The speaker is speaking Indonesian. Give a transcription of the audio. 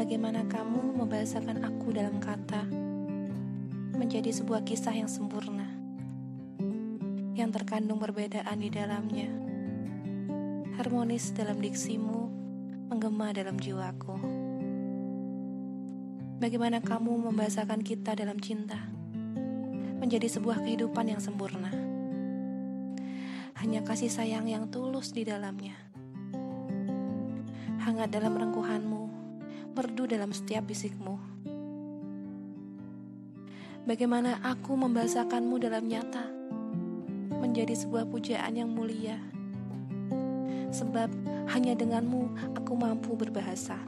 bagaimana kamu membahasakan aku dalam kata menjadi sebuah kisah yang sempurna, yang terkandung perbedaan di dalamnya, harmonis dalam diksimu, menggema dalam jiwaku. Bagaimana kamu membahasakan kita dalam cinta menjadi sebuah kehidupan yang sempurna, hanya kasih sayang yang tulus di dalamnya, hangat dalam rengkuhanmu, merdu dalam setiap bisikmu Bagaimana aku membahasakanmu dalam nyata menjadi sebuah pujaan yang mulia. Sebab hanya denganmu aku mampu berbahasa.